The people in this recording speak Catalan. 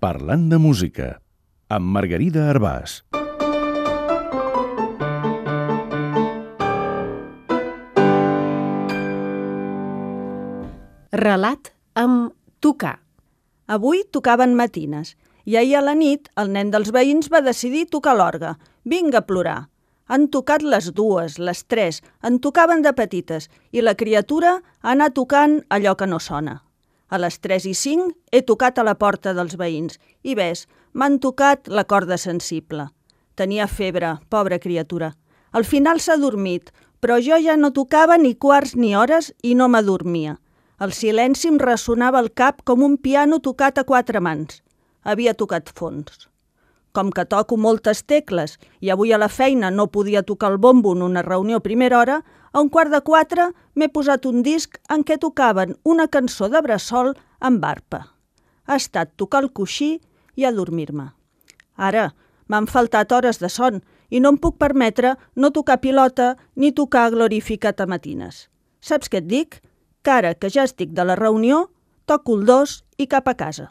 Parlant de música, amb Margarida Arbàs. Relat amb tocar. Avui tocaven matines i ahir a la nit el nen dels veïns va decidir tocar l'orgue. Vinga a plorar. Han tocat les dues, les tres, en tocaven de petites i la criatura ha anat tocant allò que no sona. A les 3 i 5 he tocat a la porta dels veïns i ves, m'han tocat la corda sensible. Tenia febre, pobra criatura. Al final s'ha dormit, però jo ja no tocava ni quarts ni hores i no m'adormia. El silenci em ressonava al cap com un piano tocat a quatre mans. Havia tocat fons. Com que toco moltes tecles i avui a la feina no podia tocar el bombo en una reunió a primera hora, a un quart de quatre m'he posat un disc en què tocaven una cançó de bressol amb arpa. Ha estat tocar el coixí i adormir-me. Ara, m'han faltat hores de son i no em puc permetre no tocar pilota ni tocar glorificat a matines. Saps què et dic? que ara que ja estic de la reunió, toco el dos i cap a casa.